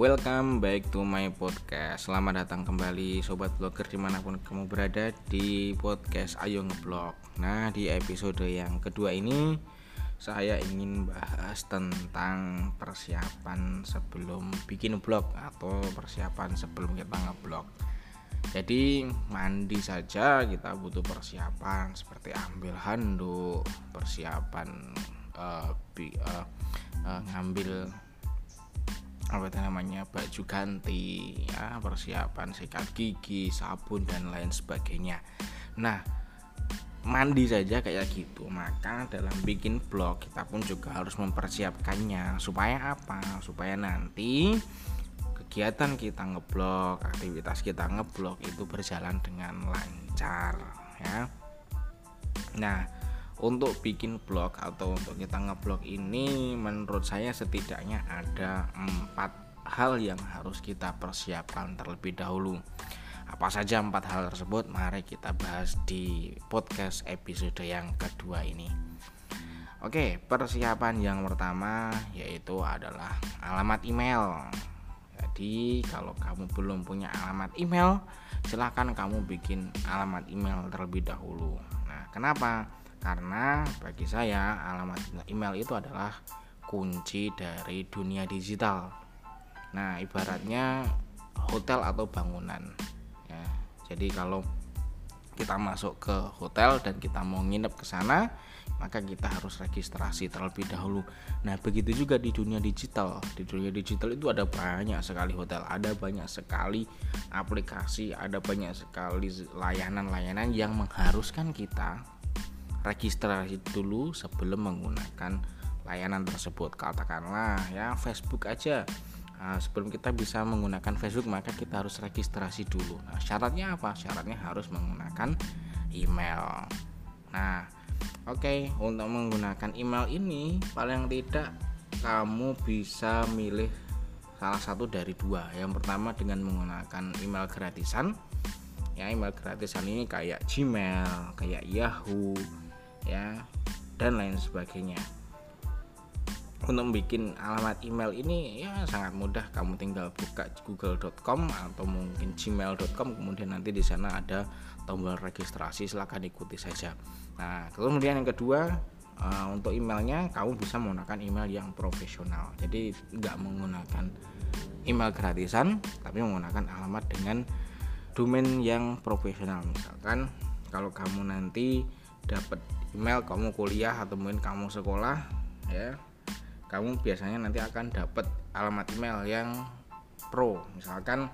Welcome back to my podcast. Selamat datang kembali Sobat Blogger di mana pun kamu berada Di podcast Ayo Ngeblog. Nah di episode yang kedua ini Saya ingin bahas tentang persiapan sebelum bikin blog Atau persiapan sebelum kita ngeblog. Jadi mandi saja kita butuh persiapan Seperti ambil handuk Persiapan uh, bi, uh, uh, ngambil apa itu namanya? Baju ganti ya persiapan sikat gigi sabun dan lain sebagainya. Nah mandi saja kayak gitu. Maka dalam bikin blog kita pun juga harus mempersiapkannya. Supaya apa? Supaya nanti kegiatan kita ngeblog aktivitas kita ngeblog itu berjalan dengan lancar ya. Nah untuk bikin blog atau untuk kita ngeblog ini menurut saya setidaknya ada empat hal yang harus kita persiapkan terlebih dahulu. Apa saja empat hal tersebut? Mari kita bahas di podcast episode yang kedua ini. Oke persiapan yang pertama yaitu adalah alamat email. Jadi kalau kamu belum punya alamat email silahkan kamu bikin alamat email terlebih dahulu. Nah kenapa karena bagi saya alamat email itu adalah kunci dari dunia digital nah ibaratnya hotel atau bangunan ya jadi kalau kita masuk ke hotel dan kita mau nginep ke sana maka kita harus registrasi terlebih dahulu. Nah, begitu juga di dunia digital. Di dunia digital itu ada banyak sekali hotel, ada banyak sekali aplikasi, ada banyak sekali layanan-layanan yang mengharuskan kita registrasi dulu sebelum menggunakan layanan tersebut. Katakanlah ya Facebook aja. Nah, sebelum kita bisa menggunakan Facebook maka kita harus registrasi dulu. Nah, syaratnya apa? Syaratnya harus menggunakan email. Nah oke okay, untuk menggunakan email ini paling tidak kamu bisa milih salah satu dari dua. Yang pertama dengan menggunakan email gratisan. Ya email gratisan ini kayak Gmail kayak Yahoo ya dan lain sebagainya. Untuk bikin alamat email ini ya sangat mudah. Kamu tinggal buka google.com atau mungkin gmail.com kemudian nanti di sana ada tombol registrasi silahkan ikuti saja. Nah kemudian yang kedua uh, untuk emailnya kamu bisa menggunakan email yang profesional. Jadi nggak menggunakan email gratisan tapi menggunakan alamat dengan domain yang profesional. Misalkan kalau kamu nanti dapat email kamu kuliah atau mungkin kamu sekolah ya kamu biasanya nanti akan dapat alamat email yang pro. Misalkan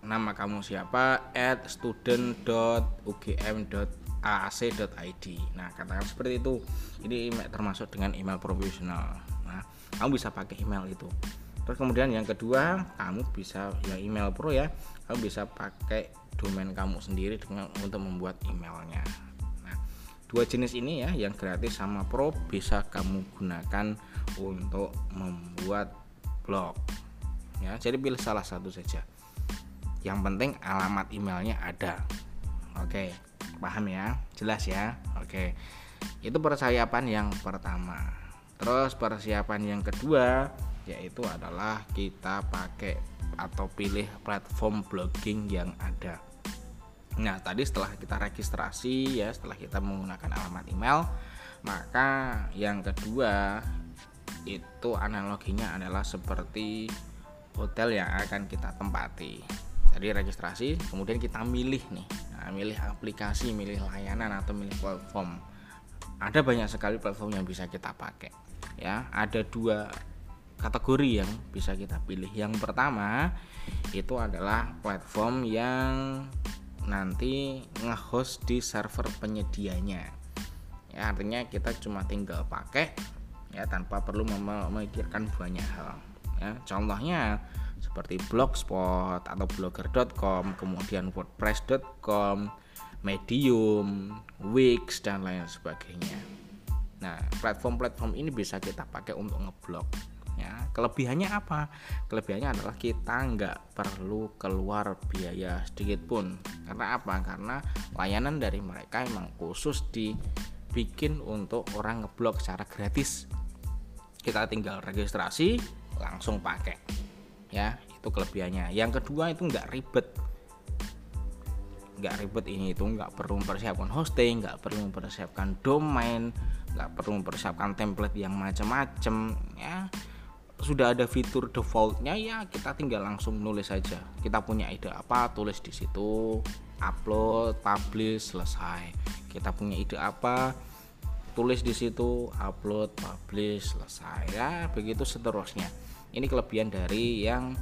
nama kamu siapa at student.ugm.aac.id nah katakan seperti itu. Ini email termasuk dengan email profesional. Nah kamu bisa pakai email itu. Terus kemudian yang kedua kamu bisa ya email pro ya. Kamu bisa pakai domain kamu sendiri dengan untuk membuat emailnya dua jenis ini ya yang gratis sama pro bisa kamu gunakan untuk membuat blog. Ya jadi pilih salah satu saja. Yang penting alamat emailnya ada. Oke paham ya? Jelas ya? Oke. Itu persiapan yang pertama. Terus persiapan yang kedua yaitu adalah kita pakai atau pilih platform blogging yang ada Nah, tadi setelah kita registrasi ya, setelah kita menggunakan alamat email, maka yang kedua itu analoginya adalah seperti hotel yang akan kita tempati. Jadi registrasi, kemudian kita milih nih, nah, milih aplikasi, milih layanan atau milih platform. Ada banyak sekali platform yang bisa kita pakai. Ya, ada dua kategori yang bisa kita pilih. Yang pertama itu adalah platform yang nanti nge-host di server penyedianya. Ya artinya kita cuma tinggal pakai ya tanpa perlu memikirkan banyak hal. Ya contohnya seperti blogspot atau blogger.com kemudian wordpress.com medium wix dan lain sebagainya. Nah platform-platform ini bisa kita pakai untuk ngeblog ya kelebihannya apa? Kelebihannya adalah kita nggak perlu keluar biaya sedikit pun. Karena apa? Karena layanan dari mereka memang khusus dibikin untuk orang ngeblok secara gratis. Kita tinggal registrasi langsung pakai. Ya itu kelebihannya. Yang kedua itu nggak ribet. Nggak ribet ini itu nggak perlu mempersiapkan hosting nggak perlu mempersiapkan domain nggak perlu mempersiapkan template yang macam-macam ya sudah ada fitur defaultnya ya kita tinggal langsung nulis saja. Kita punya ide apa tulis di situ upload publish selesai. Kita punya ide apa tulis di situ upload publish selesai. Ya begitu seterusnya. Ini kelebihan dari yang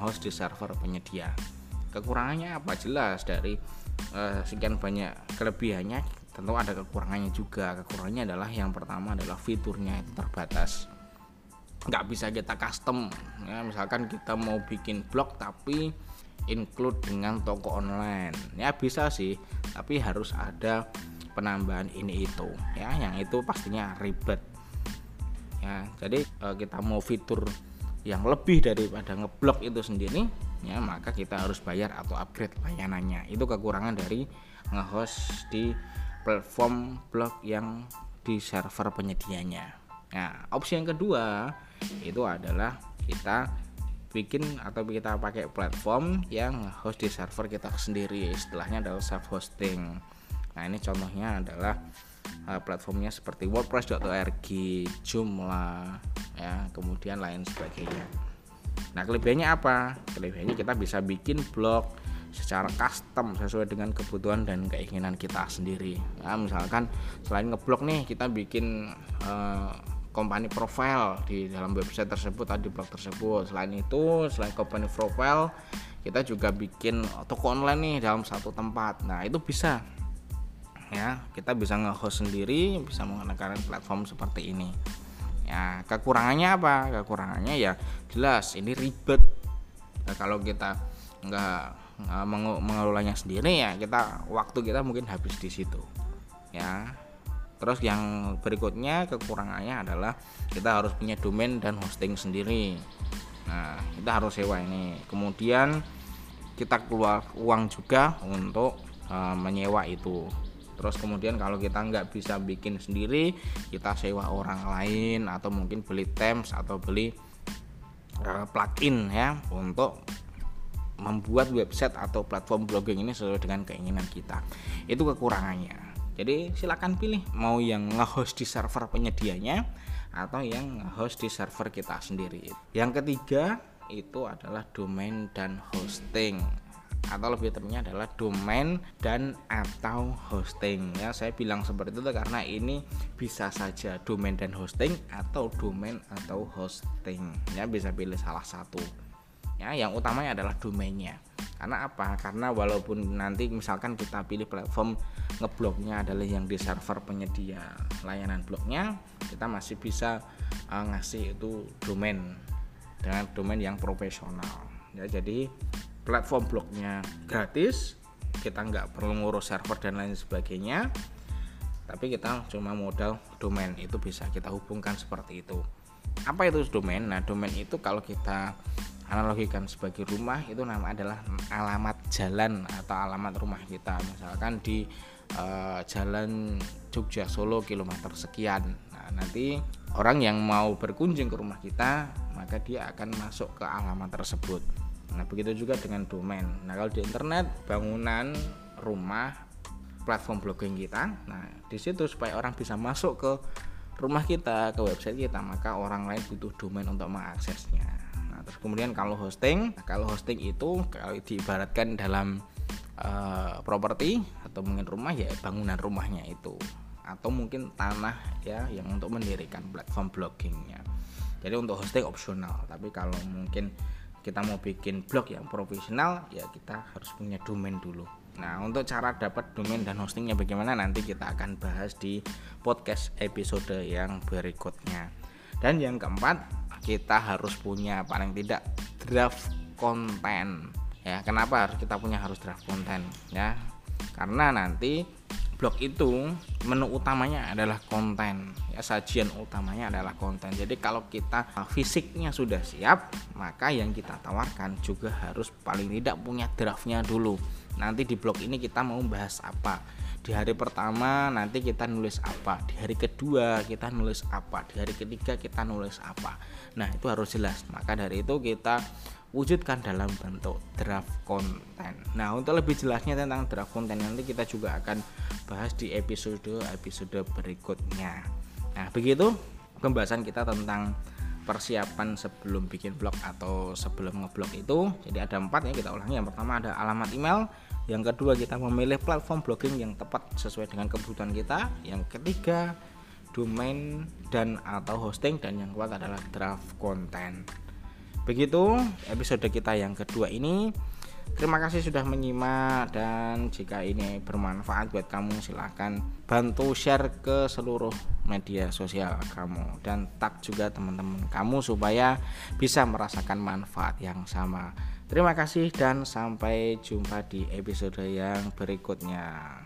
host di server penyedia. Kekurangannya apa? Jelas dari uh, sekian banyak kelebihannya tentu ada kekurangannya juga. Kekurangannya adalah yang pertama adalah fiturnya itu terbatas nggak bisa kita custom ya. Misalkan kita mau bikin blog tapi include dengan toko online. Ya bisa sih tapi harus ada penambahan ini itu ya yang itu pastinya ribet. Ya jadi uh, kita mau fitur yang lebih daripada ngeblok itu sendiri ya maka kita harus bayar atau upgrade layanannya. Itu kekurangan dari ngehost di platform blog yang di server penyedianya nah opsi yang kedua itu adalah kita bikin atau kita pakai platform yang host di server kita sendiri istilahnya adalah self hosting nah ini contohnya adalah uh, platformnya seperti wordpress.org Joomla ya kemudian lain sebagainya Nah kelebihannya apa? Kelebihannya kita bisa bikin blog secara custom sesuai dengan kebutuhan dan keinginan kita sendiri. Nah, misalkan selain ngeblog nih kita bikin uh, company profile di dalam website tersebut atau di blog tersebut. Selain itu, selain company profile, kita juga bikin toko online nih dalam satu tempat. Nah, itu bisa. Ya, kita bisa nge-host sendiri, bisa menggunakan platform seperti ini. Ya kekurangannya apa? Kekurangannya ya jelas ini ribet. Nah, kalau kita nggak mengelolanya sendiri ya kita waktu kita mungkin habis di situ. Ya terus yang berikutnya kekurangannya adalah kita harus punya domain dan hosting sendiri. Nah kita harus sewa ini. Kemudian kita keluar uang juga untuk uh, menyewa itu. Terus kemudian kalau kita nggak bisa bikin sendiri kita sewa orang lain atau mungkin beli temps atau beli uh, plugin ya untuk membuat website atau platform blogging ini sesuai dengan keinginan kita. Itu kekurangannya jadi silakan pilih mau yang nge-host di server penyedianya atau yang nge-host di server kita sendiri. Yang ketiga itu adalah domain dan hosting. Atau lebih tepatnya adalah domain dan atau hosting. Ya saya bilang seperti itu karena ini bisa saja domain dan hosting atau domain atau hosting. Ya bisa pilih salah satu ya yang utamanya adalah domainnya. Karena apa? Karena walaupun nanti misalkan kita pilih platform ngebloknya adalah yang di server penyedia layanan blognya kita masih bisa uh, ngasih itu domain dengan domain yang profesional. Ya jadi platform blognya gratis kita nggak perlu ngurus server dan lain sebagainya tapi kita cuma modal domain. Itu bisa kita hubungkan seperti itu. Apa itu domain? Nah domain itu kalau kita analogikan sebagai rumah itu nama adalah alamat jalan atau alamat rumah kita misalkan di uh, jalan Jogja Solo kilometer sekian nah nanti orang yang mau berkunjung ke rumah kita maka dia akan masuk ke alamat tersebut Nah, begitu juga dengan domain. Nah, kalau di internet bangunan rumah platform blogging kita. Nah, di situ supaya orang bisa masuk ke rumah kita, ke website kita, maka orang lain butuh domain untuk mengaksesnya. Kemudian kalau hosting, nah, kalau hosting itu kalau diibaratkan dalam uh, properti atau mungkin rumah ya bangunan rumahnya itu. Atau mungkin tanah ya yang untuk mendirikan platform bloggingnya. Jadi untuk hosting opsional, tapi kalau mungkin kita mau bikin blog yang profesional ya kita harus punya domain dulu. Nah untuk cara dapat domain dan hostingnya bagaimana nanti kita akan bahas di podcast episode yang berikutnya. Dan yang keempat kita harus punya paling tidak draft konten ya. Kenapa harus kita punya harus draft konten ya? Karena nanti blog itu menu utamanya adalah konten ya. Sajian utamanya adalah konten. Jadi kalau kita fisiknya sudah siap maka yang kita tawarkan juga harus paling tidak punya draftnya dulu. Nanti di blog ini kita mau bahas apa di hari pertama nanti kita nulis apa. Di hari kedua kita nulis apa. Di hari ketiga kita nulis apa. Nah itu harus jelas. Maka dari itu kita wujudkan dalam bentuk draft konten nah untuk lebih jelasnya tentang draft konten nanti kita juga akan bahas di episode episode berikutnya. Nah begitu pembahasan kita tentang persiapan sebelum bikin blog atau sebelum ngeblog itu. Jadi ada empat ya kita ulangi. Yang pertama ada alamat email. Yang kedua kita memilih platform blogging yang tepat sesuai dengan kebutuhan kita. Yang ketiga domain dan atau hosting. Dan yang keempat adalah draft konten begitu episode kita yang kedua ini Terima kasih sudah menyimak dan jika ini bermanfaat buat kamu silahkan bantu share ke seluruh media sosial kamu dan tag juga teman-teman kamu supaya bisa merasakan manfaat yang sama. Terima kasih dan sampai jumpa di episode yang berikutnya.